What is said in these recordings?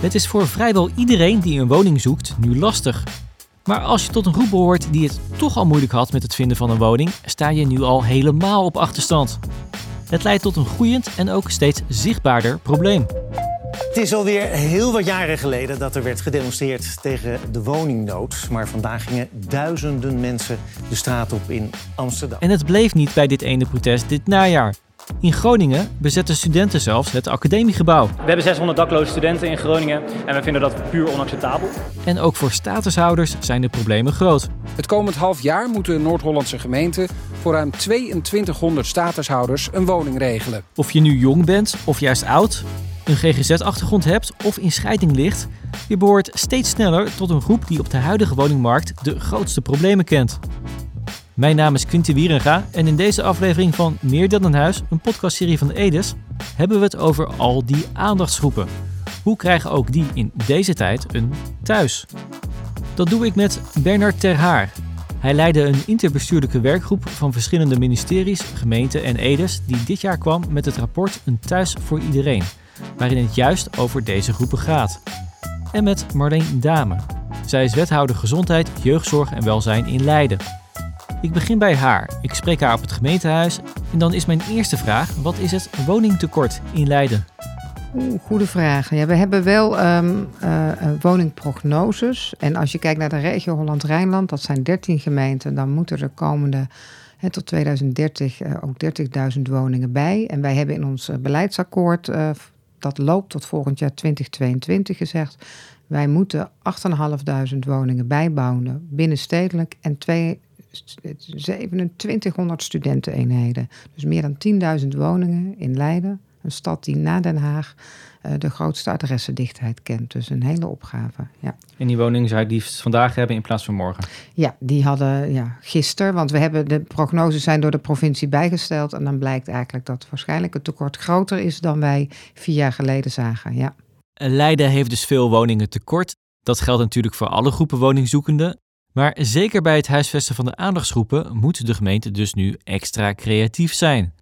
Het is voor vrijwel iedereen die een woning zoekt nu lastig. Maar als je tot een groep behoort die het toch al moeilijk had met het vinden van een woning, sta je nu al helemaal op achterstand. Het leidt tot een groeiend en ook steeds zichtbaarder probleem. Het is alweer heel wat jaren geleden dat er werd gedemonstreerd tegen de woningnood. Maar vandaag gingen duizenden mensen de straat op in Amsterdam. En het bleef niet bij dit ene protest dit najaar. In Groningen bezetten studenten zelfs het academiegebouw. We hebben 600 dakloze studenten in Groningen en we vinden dat puur onacceptabel. En ook voor statushouders zijn de problemen groot. Het komend half jaar moeten Noord-Hollandse gemeenten voor ruim 2200 statushouders een woning regelen. Of je nu jong bent of juist oud, een GGZ-achtergrond hebt of in scheiding ligt, je behoort steeds sneller tot een groep die op de huidige woningmarkt de grootste problemen kent. Mijn naam is Quinty Wierenga en in deze aflevering van Meer dan een huis, een podcastserie van de Edes, hebben we het over al die aandachtsgroepen. Hoe krijgen ook die in deze tijd een thuis? Dat doe ik met Bernard Terhaar. Hij leidde een interbestuurlijke werkgroep van verschillende ministeries, gemeenten en Edes die dit jaar kwam met het rapport Een thuis voor iedereen, waarin het juist over deze groepen gaat. En met Marleen Dame. Zij is wethouder gezondheid, jeugdzorg en welzijn in Leiden. Ik begin bij haar. Ik spreek haar op het gemeentehuis. En dan is mijn eerste vraag: wat is het woningtekort in Leiden? Goede vraag. Ja, we hebben wel um, woningprognoses. En als je kijkt naar de regio Holland-Rijnland, dat zijn 13 gemeenten, dan moeten er komende he, tot 2030 uh, ook 30.000 woningen bij. En wij hebben in ons beleidsakkoord, uh, dat loopt tot volgend jaar 2022 gezegd, wij moeten 8.500 woningen bijbouwen binnenstedelijk en 2700 studenteneenheden. Dus meer dan 10.000 woningen in Leiden. Een stad die na Den Haag uh, de grootste adressendichtheid kent. Dus een hele opgave. Ja. En die woningen zou je liefst vandaag hebben in plaats van morgen? Ja, die hadden ja, gisteren. Want we hebben de prognoses zijn door de provincie bijgesteld. En dan blijkt eigenlijk dat waarschijnlijk het tekort groter is dan wij vier jaar geleden zagen. Ja. Leiden heeft dus veel woningen tekort. Dat geldt natuurlijk voor alle groepen woningzoekenden. Maar zeker bij het huisvesten van de aandachtsgroepen moet de gemeente dus nu extra creatief zijn.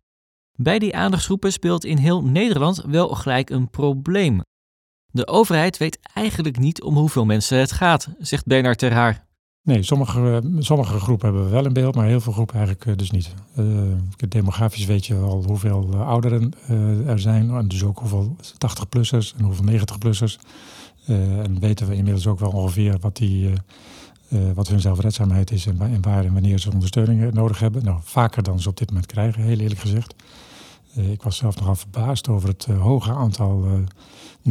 Bij die aandachtsgroepen speelt in heel Nederland wel gelijk een probleem. De overheid weet eigenlijk niet om hoeveel mensen het gaat, zegt Bernard Terhaar. Nee, sommige, sommige groepen hebben we wel in beeld, maar heel veel groepen eigenlijk dus niet. Uh, demografisch weet je al hoeveel ouderen uh, er zijn, en dus ook hoeveel 80-plussers en hoeveel 90-plussers. Uh, en weten we inmiddels ook wel ongeveer wat die uh, wat hun zelfredzaamheid is en, waar en wanneer ze ondersteuning nodig hebben. Nou, vaker dan ze op dit moment krijgen, heel eerlijk gezegd. Uh, ik was zelf nogal verbaasd over het hoge aantal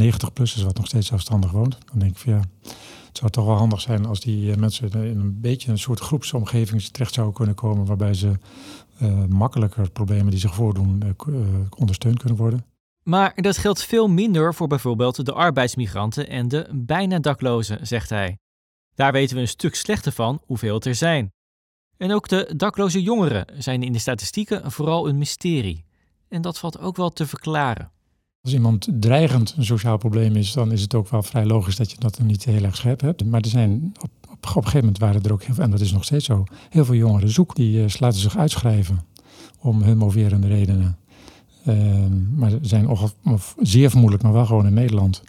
90-plussers wat nog steeds zelfstandig woont. Dan denk ik van ja, het zou toch wel handig zijn als die mensen in een beetje een soort groepsomgeving terecht zouden kunnen komen waarbij ze makkelijker problemen die zich voordoen ondersteund kunnen worden. Maar dat geldt veel minder voor bijvoorbeeld de arbeidsmigranten en de bijna daklozen, zegt hij. Daar weten we een stuk slechter van hoeveel het er zijn. En ook de dakloze jongeren zijn in de statistieken vooral een mysterie. En dat valt ook wel te verklaren. Als iemand dreigend een sociaal probleem is, dan is het ook wel vrij logisch dat je dat niet heel erg scherp hebt. Maar er zijn op, op, een gegeven moment waren er ook heel veel, en dat is nog steeds zo, heel veel jongeren zoek. Die uh, laten zich uitschrijven om hun moverende redenen. Uh, maar ze zijn zeer vermoedelijk nog wel gewoon in Nederland.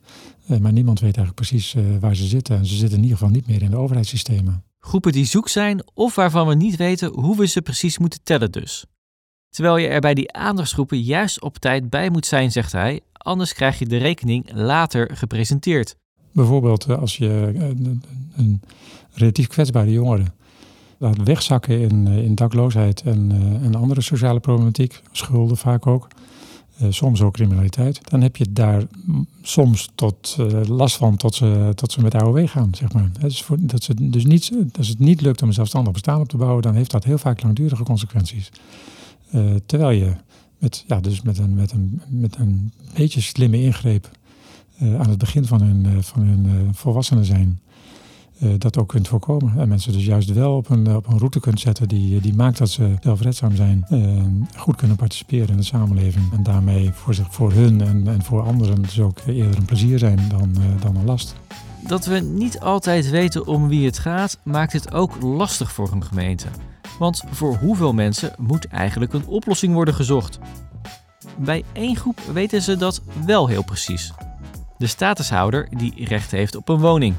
Uh, maar niemand weet eigenlijk precies uh, waar ze zitten. En ze zitten in ieder geval niet meer in de overheidssystemen. Groepen die zoek zijn of waarvan we niet weten hoe we ze precies moeten tellen dus. Terwijl je er bij die aandachtsgroepen juist op tijd bij moet zijn, zegt hij, anders krijg je de rekening later gepresenteerd. Bijvoorbeeld uh, als je een, relatief kwetsbare jongere laat wegzakken in, in dakloosheid en, en andere sociale problematiek, schulden vaak ook, soms ook criminaliteit, dan heb je daar soms tot uh, last van tot ze, tot ze met AOW gaan, zeg maar. Dus voor, dat, ze dus niet, als het niet lukt om een zelfstandig bestaan op te bouwen, dan heeft dat heel vaak langdurige consequenties. Uh, terwijl je met, ja, dus met, een, met, een, met een beetje slimme ingreep aan het begin van hun, van hun volwassenen zijn, uh, dat ook kunt voorkomen. En mensen dus juist wel op een, op een route kunt zetten die, die maakt dat ze zelfredzaam zijn, goed kunnen participeren in de samenleving. En daarmee voor, zich, voor hun en, en voor anderen dus ook eerder een plezier zijn dan, dan een last. Dat we niet altijd weten om wie het gaat, maakt het ook lastig voor een gemeente. Want voor hoeveel mensen moet eigenlijk een oplossing worden gezocht? Bij één groep weten ze dat wel heel precies. De statushouder die recht heeft op een woning.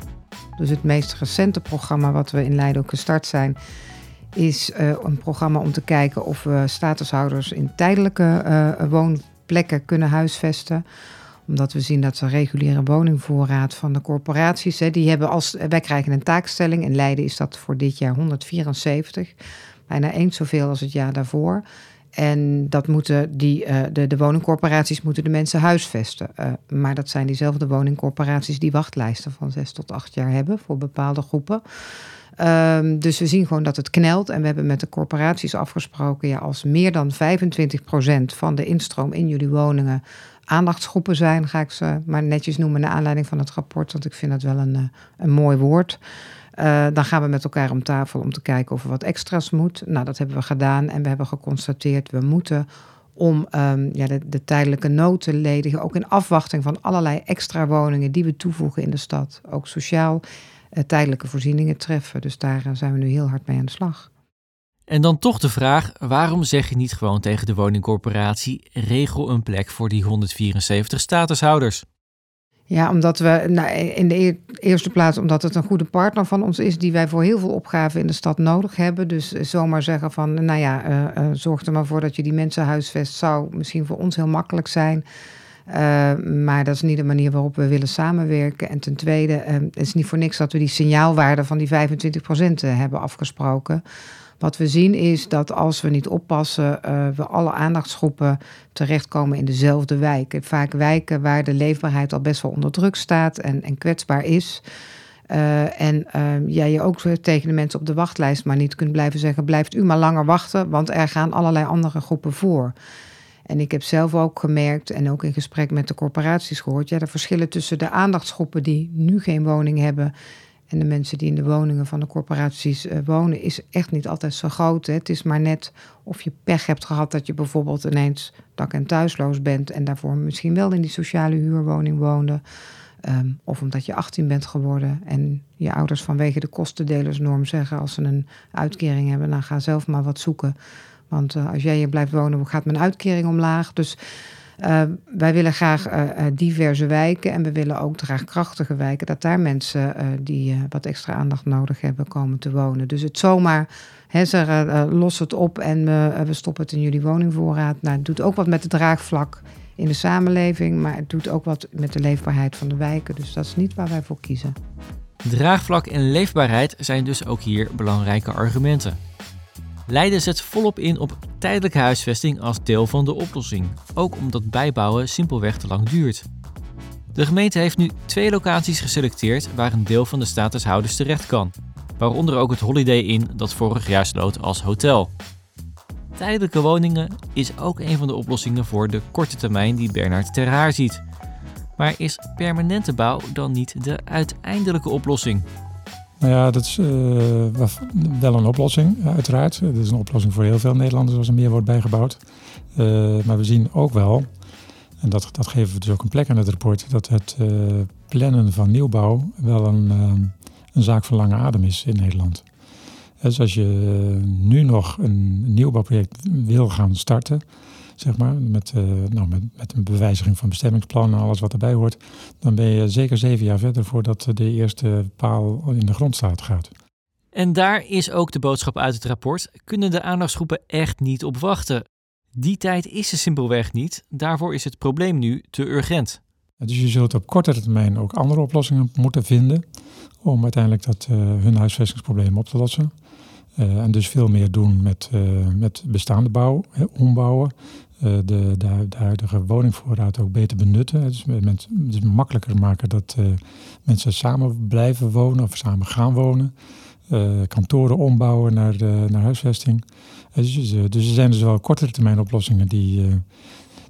Dus het meest recente programma wat we in Leiden ook gestart zijn, is uh, een programma om te kijken of we statushouders in tijdelijke uh, woonplekken kunnen huisvesten omdat we zien dat de reguliere woningvoorraad van de corporaties, hè, die hebben als, wij krijgen een taakstelling. In Leiden is dat voor dit jaar 174. Bijna eens zoveel als het jaar daarvoor. En dat moeten die, uh, de, de woningcorporaties moeten de mensen huisvesten. Uh, maar dat zijn diezelfde woningcorporaties die wachtlijsten van zes tot acht jaar hebben voor bepaalde groepen. Um, dus we zien gewoon dat het knelt. En we hebben met de corporaties afgesproken, ja, als meer dan 25% van de instroom in jullie woningen aandachtsgroepen zijn, ga ik ze maar netjes noemen naar aanleiding van het rapport, want ik vind dat wel een, eh, een mooi woord. Uh, dan gaan we met elkaar om tafel om te kijken of er wat extra's moet. Nou, dat hebben we gedaan en we hebben geconstateerd, we moeten om um, ja, de, de, tijdelijke nood te ledigen, ook in afwachting van allerlei extra woningen die we toevoegen in de stad, ook sociaal uh, tijdelijke voorzieningen treffen. Dus daar zijn we nu heel hard mee aan de slag. En dan toch de vraag: waarom zeg je niet gewoon tegen de woningcorporatie: regel een plek voor die 174 statushouders? Ja, omdat we nou, in de eerste plaats omdat het een goede partner van ons is, die wij voor heel veel opgaven in de stad nodig hebben. Dus zomaar zeggen van, nou ja, uh, uh, zorg er maar voor dat je die mensen huisvest, zou misschien voor ons heel makkelijk zijn. Maar dat is niet de manier waarop we willen samenwerken. En ten tweede, het is niet voor niks dat we die signaalwaarde van die 25% hebben afgesproken. Wat we zien is dat als we niet oppassen, uh, we alle aandachtsgroepen terechtkomen in dezelfde wijken. Vaak wijken waar de leefbaarheid al best wel onder druk staat en, en kwetsbaar is. Uh, en uh, jij je ook tegen de mensen op de wachtlijst maar niet kunt blijven zeggen: blijft u maar langer wachten, want er gaan allerlei andere groepen voor. En ik heb zelf ook gemerkt, en ook in gesprek met de corporaties gehoord, ja, de verschillen tussen de aandachtsgroepen die nu geen woning hebben en de mensen die in de woningen van de corporaties uh, wonen, is echt niet altijd zo groot. Hè. Het is maar net of je pech hebt gehad dat je bijvoorbeeld ineens dak- en thuisloos bent en daarvoor misschien wel in die sociale huurwoning woonde. Um, of omdat je 18 bent geworden en je ouders vanwege de kostendelersnorm zeggen als ze een uitkering hebben, dan nou, ga zelf maar wat zoeken. Want uh, als jij hier blijft wonen, gaat mijn uitkering omlaag. Dus uh, wij willen graag uh, diverse wijken en we willen ook graag krachtige wijken, dat daar mensen die wat extra aandacht nodig hebben komen te wonen. Dus het zomaar zeggen, los het op en we stoppen het in jullie woningvoorraad. Nou, het doet ook wat met het draagvlak in de samenleving, maar het doet ook wat met de leefbaarheid van de wijken. Dus dat is niet waar wij voor kiezen. Draagvlak en leefbaarheid zijn dus ook hier belangrijke argumenten. Leiden zet volop in op tijdelijke huisvesting als deel van de oplossing, ook omdat bijbouwen simpelweg te lang duurt. De gemeente heeft nu twee locaties geselecteerd waar een deel van de statushouders terecht kan, waaronder ook het Holiday Inn dat vorig jaar sloot als hotel. Tijdelijke woningen is ook een van de oplossingen voor de korte termijn die Bernard ter haar ziet. Maar is permanente bouw dan niet de uiteindelijke oplossing? Nou ja, dat is uh, wel een oplossing, uiteraard. Het is een oplossing voor heel veel Nederlanders als er meer wordt bijgebouwd. Uh, maar we zien ook wel, en dat, dat geven we dus ook een plek aan het rapport, dat het uh, plannen van nieuwbouw wel een, een zaak van lange adem is in Nederland. Dus als je nu nog een nieuwbouwproject wil gaan starten, zeg maar, met, uh, nou, met, met een bewijziging van bestemmingsplan en alles wat erbij hoort, dan ben je zeker zeven jaar verder voordat de eerste paal in de grond staat gaat. En daar is ook de boodschap uit het rapport: kunnen de aandachtsgroepen echt niet op wachten? Die tijd is er simpelweg niet. Daarvoor is het probleem nu te urgent. Dus je zult op kortere termijn ook andere oplossingen moeten vinden om uiteindelijk dat, uh, hun huisvestingsprobleem op te lossen. Uh, en dus veel meer doen met, uh, met bestaande bouw, hè, ombouwen, de, de, de, huidige woningvoorraad ook beter benutten. Dus, met, dus makkelijker maken dat mensen samen blijven wonen of samen gaan wonen. kantoren ombouwen naar, naar huisvesting. Dus, dus, er zijn dus wel kortere termijn oplossingen die,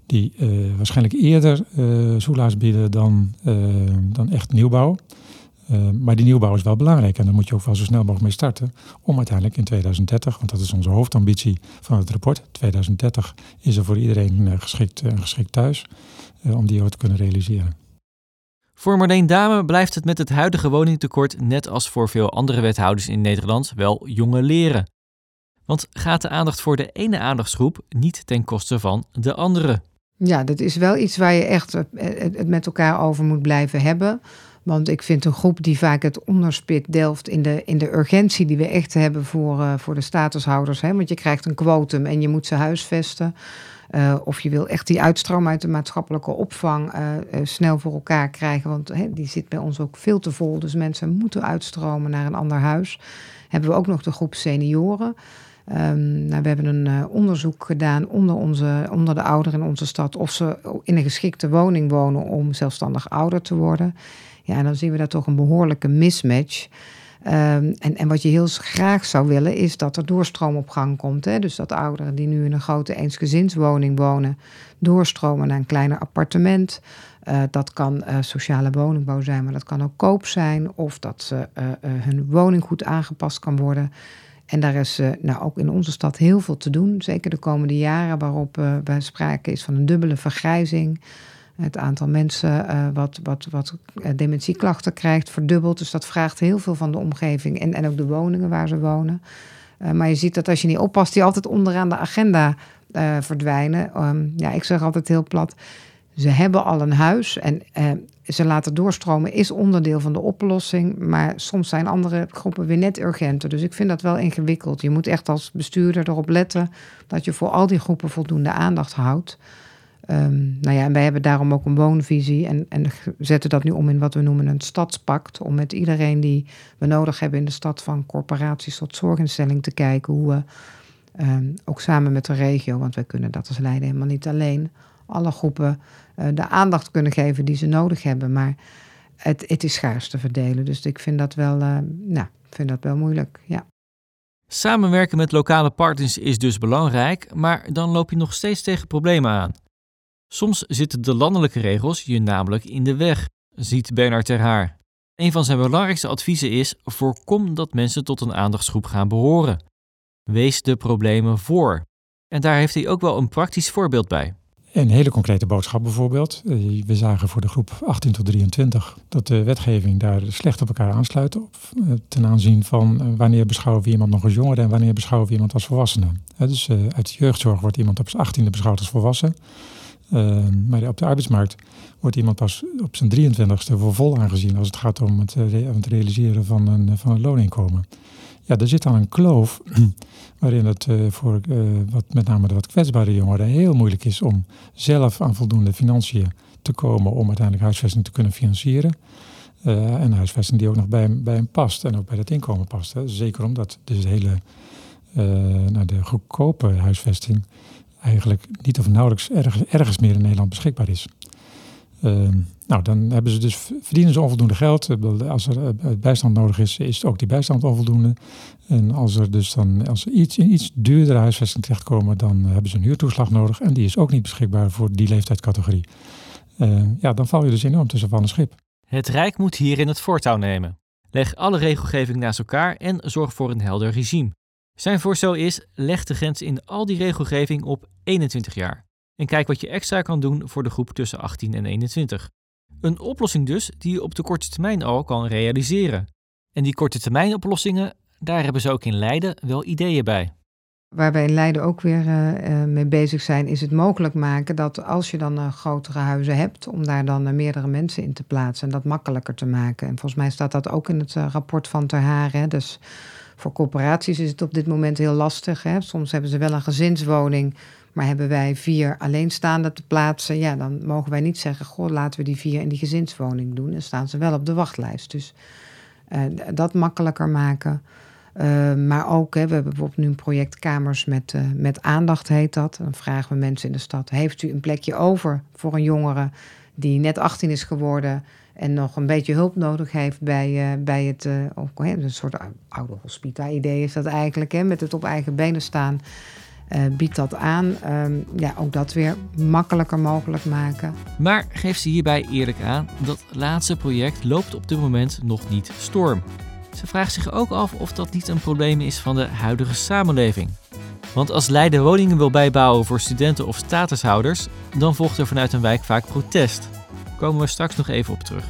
die waarschijnlijk eerder soelaas bieden dan, dan echt nieuwbouw. Uh, maar die nieuwbouw is wel belangrijk en daar moet je ook wel zo snel mogelijk mee starten. Om uiteindelijk in 2030, want dat is onze hoofdambitie van het rapport. 2030 is er voor iedereen uh, geschikt, uh, geschikt thuis om die ook te kunnen realiseren. Voor Marleen Dame blijft het met het huidige woningtekort, net als voor veel andere wethouders in Nederland, wel jonge leren. Want gaat de aandacht voor de ene aandachtsgroep niet ten koste van de andere? Ja, dat is wel iets waar je echt het met elkaar over moet blijven hebben. Want ik vind een groep die vaak het onderspit delft in de, in de urgentie die we echt hebben voor, uh, voor de statushouders. Hè? Want je krijgt een quotum en je moet ze huisvesten. Uh, of je wil echt die uitstroom uit de maatschappelijke opvang uh, snel voor elkaar krijgen. Want die zit bij ons ook veel te vol. Dus mensen moeten uitstromen naar een ander huis. Hebben we ook nog de groep senioren. Um, nou, we hebben een onderzoek gedaan onder, onze, onder de ouderen in onze stad. of ze in een geschikte woning wonen om zelfstandig ouder te worden. Ja, dan zien we daar toch een behoorlijke mismatch. Um, en, en wat je heel graag zou willen, is dat er doorstroom op gang komt. Hè? Dus dat ouderen die nu in een grote eensgezinswoning wonen, doorstromen naar een kleiner appartement. Uh, dat kan uh, sociale woningbouw zijn, maar dat kan ook koop zijn. Of dat ze, uh, hun woning goed aangepast kan worden. En daar is nou, ook in onze stad heel veel te doen. Zeker de komende jaren, waarop bij sprake is van een dubbele vergrijzing. Het aantal mensen uh, wat, wat, wat eh, dementieklachten krijgt verdubbelt. Dus dat vraagt heel veel van de omgeving en, en ook de woningen waar ze wonen. Uh, maar je ziet dat als je niet oppast, die altijd onderaan de agenda verdwijnen. Um, ja, ik zeg altijd heel plat. Ze hebben al een huis en ze laten doorstromen is onderdeel van de oplossing. Maar soms zijn andere groepen weer net urgenter. Dus ik vind dat wel ingewikkeld. Je moet echt als bestuurder erop letten dat je voor al die groepen voldoende aandacht houdt. Um, nou ja, en wij hebben daarom ook een woonvisie en, en zetten dat nu om in wat we noemen een stadspact. Om met iedereen die we nodig hebben in de stad, van corporaties tot zorginstelling, te kijken hoe we um, ook samen met de regio, want wij kunnen dat als Leiden helemaal niet alleen, alle groepen uh, de aandacht kunnen geven die ze nodig hebben. Maar het, het is schaars te verdelen. Dus ik vind dat wel, uh, nou, vind dat wel moeilijk. Ja. Samenwerken met lokale partners is dus belangrijk, maar dan loop je nog steeds tegen problemen aan. Soms zitten de landelijke regels je namelijk in de weg, ziet Bernard Ter Haar. Een van zijn belangrijkste adviezen is: voorkom dat mensen tot een aandachtsgroep gaan behoren. Wees de problemen voor. En daar heeft hij ook wel een praktisch voorbeeld bij. Een hele concrete boodschap bijvoorbeeld. Eh, we zagen voor de groep 18 tot 23 dat de wetgeving daar slecht op elkaar aansluit. Op, eh, ten aanzien van eh, wanneer beschouwen we iemand nog als jongere en wanneer beschouwen we iemand als volwassene. Dus uit de jeugdzorg wordt iemand op zijn 18e beschouwd als volwassen. Uh, maar op de arbeidsmarkt wordt iemand pas op zijn 23ste voor vol aangezien als het gaat om het, het realiseren van een, van een looninkomen. Ja, er zit dan een kloof waarin het uh, voor wat, met name de wat kwetsbare jongeren heel moeilijk is om zelf aan voldoende financiën te komen om uiteindelijk huisvesting te kunnen financieren. en huisvesting die ook nog bij, bij hem past en ook bij dat inkomen past. Hè. Zeker omdat dus de hele nou, de goedkope huisvesting eigenlijk niet of nauwelijks ergens, ergens meer in Nederland beschikbaar is. Uh, nou, dan hebben ze dus, verdienen ze onvoldoende geld. Als er eh, bijstand nodig is, is ook die bijstand onvoldoende. En als er dus dan als iets, in iets duurdere huisvesting terechtkomen, dan hebben ze een huurtoeslag nodig. En die is ook niet beschikbaar voor die leeftijdscategorie. Uh, ja, dan val je dus enorm tussen van een schip. Het Rijk moet hierin het voortouw nemen. Leg alle regelgeving naast elkaar en zorg voor een helder regime. Zijn voorstel is: leg de grens in al die regelgeving op 21 jaar. En kijk wat je extra kan doen voor de groep tussen 18 en 21. Een oplossing dus die je op de korte termijn al kan realiseren. En die korte termijn oplossingen, daar hebben ze ook in Leiden wel ideeën bij. Waar wij in Leiden ook weer uh, mee bezig zijn, is het mogelijk maken dat als je dan uh, grotere huizen hebt, om daar dan meerdere mensen in te plaatsen en dat makkelijker te maken. En volgens mij staat dat ook in het rapport van Ter Haren. Dus voor corporaties is het op dit moment heel lastig. Hè? Soms hebben ze wel een gezinswoning, maar hebben wij vier alleenstaande te plaatsen. Ja, dan mogen wij niet zeggen, goh, laten we die vier in die gezinswoning doen. Dan staan ze wel op de wachtlijst. Dus uh, dat makkelijker maken. Uh, maar ook, hè, we hebben bijvoorbeeld nu een project Kamers met, uh, met aandacht, heet dat. Dan vragen we mensen in de stad: Heeft u een plekje over voor een jongere die net 18 is geworden en nog een beetje hulp nodig heeft bij, uh, bij het, ook, hè, een soort oude hospita-idee is dat eigenlijk, hè, met het op eigen benen staan, uh, biedt dat aan. Um, ja, ook dat weer makkelijker mogelijk maken. Maar geeft ze hierbij eerlijk aan, dat laatste project loopt op dit moment nog niet storm. Ze vraagt zich ook af of dat niet een probleem is van de huidige samenleving. Want als Leiden woningen wil bijbouwen voor studenten of statushouders, dan volgt er vanuit een wijk vaak protest komen we straks nog even op terug.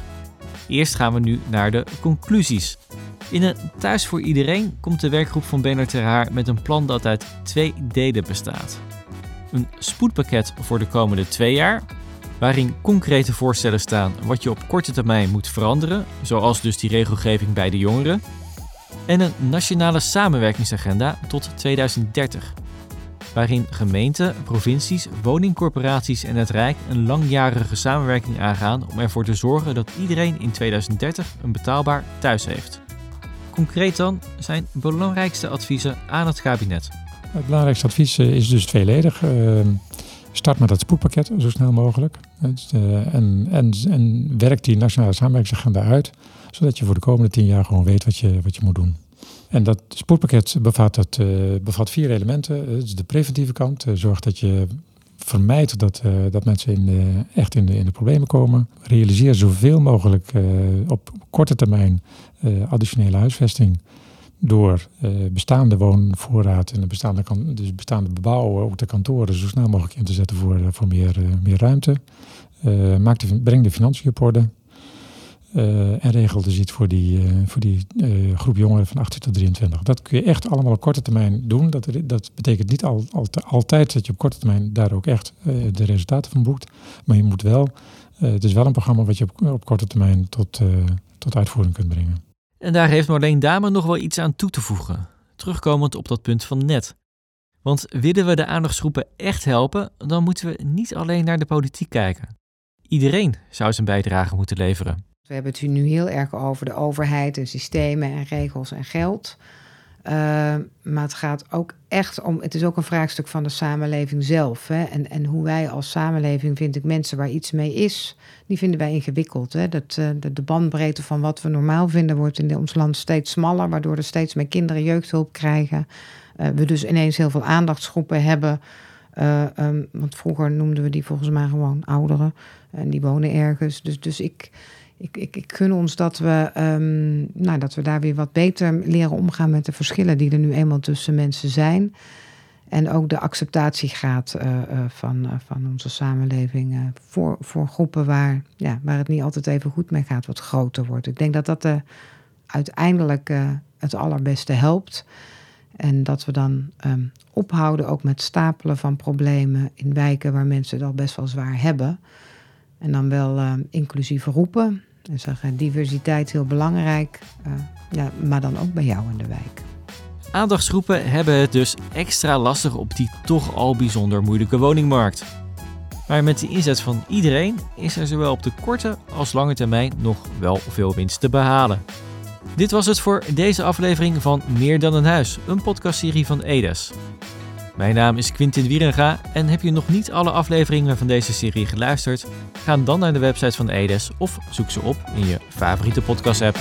Eerst gaan we nu naar de conclusies. In een Thuis voor Iedereen komt de werkgroep van Bernard Ter Haar met een plan dat uit twee delen bestaat. Een spoedpakket voor de komende twee jaar, waarin concrete voorstellen staan wat je op korte termijn moet veranderen, zoals dus die regelgeving bij de jongeren. En een nationale samenwerkingsagenda tot 2030, waarin gemeenten, provincies, woningcorporaties en het Rijk een langjarige samenwerking aangaan om ervoor te zorgen dat iedereen in 2030 een betaalbaar thuis heeft. Concreet dan zijn belangrijkste adviezen aan het kabinet. Het belangrijkste advies eh, is dus tweeledig. Ehm, start met dat spoedpakket zo snel mogelijk. Eh, en, en, en werk die nationale samenwerkingsagenda uit, zodat je voor de komende tien jaar gewoon weet wat je, wat je moet doen. En dat spoedpakket bevat, dat, uh, bevat vier elementen. Dus de preventieve kant. Uh, zorg dat je vermijdt dat, dat mensen in echt in de, in de problemen komen. Realiseer zoveel mogelijk op korte termijn additionele huisvesting. Door bestaande woonvoorraad en de bestaande, dus bestaande bebouwen, ook de kantoren, zo snel mogelijk in te zetten voor, voor meer, meer ruimte. maak de, breng de financiën op orde. Uh, en regelde ziet voor die, uh, voor die uh, groep jongeren van 18 tot 23. Dat kun je echt allemaal op korte termijn doen. Dat, dat betekent niet al, altijd dat je op korte termijn daar ook echt de resultaten van boekt. Maar je moet wel, het is wel een programma wat je op, op korte termijn tot, tot uitvoering kunt brengen. En daar heeft Marleen Dame nog wel iets aan toe te voegen. Terugkomend op dat punt van net. Want willen we de aandachtsgroepen echt helpen, dan moeten we niet alleen naar de politiek kijken. Iedereen zou zijn bijdrage moeten leveren. We hebben het nu heel erg over de overheid en systemen en regels en geld. Uh, maar het gaat ook echt om, het is ook een vraagstuk van de samenleving zelf. Hè? En, en hoe wij als samenleving, vind ik, mensen waar iets mee is, die vinden wij ingewikkeld. Hè? Dat, uh, de, bandbreedte van wat we normaal vinden wordt in ons land steeds smaller, waardoor er steeds meer kinderen jeugdhulp krijgen. Uh, we dus ineens heel veel aandachtsgroepen hebben. Um, want vroeger noemden we die volgens mij gewoon ouderen. En die wonen ergens. Dus, dus ik ik, ik, ik gun ons dat we, um, nou, dat we daar weer wat beter leren omgaan met de verschillen die er nu eenmaal tussen mensen zijn. En ook de acceptatiegraad uh, van, uh, van onze samenleving voor, voor groepen waar, ja, waar het niet altijd even goed mee gaat, wat groter wordt. Ik denk dat dat uiteindelijk het allerbeste helpt. En dat we dan um, ophouden ook met stapelen van problemen in wijken waar mensen het al best wel zwaar hebben. En dan wel inclusief roepen. En zeggen diversiteit heel belangrijk, uh, ja, maar dan ook bij jou in de wijk. Aandachtsgroepen hebben het dus extra lastig op die toch al bijzonder moeilijke woningmarkt. Maar met de inzet van iedereen is er zowel op de korte als lange termijn nog wel veel winst te behalen. Dit was het voor deze aflevering van Meer dan een huis, een podcastserie van Edes. Mijn naam is Quintin Wierenga en heb je nog niet alle afleveringen van deze serie geluisterd? Ga dan naar de website van Edes of zoek ze op in je favoriete podcast-app.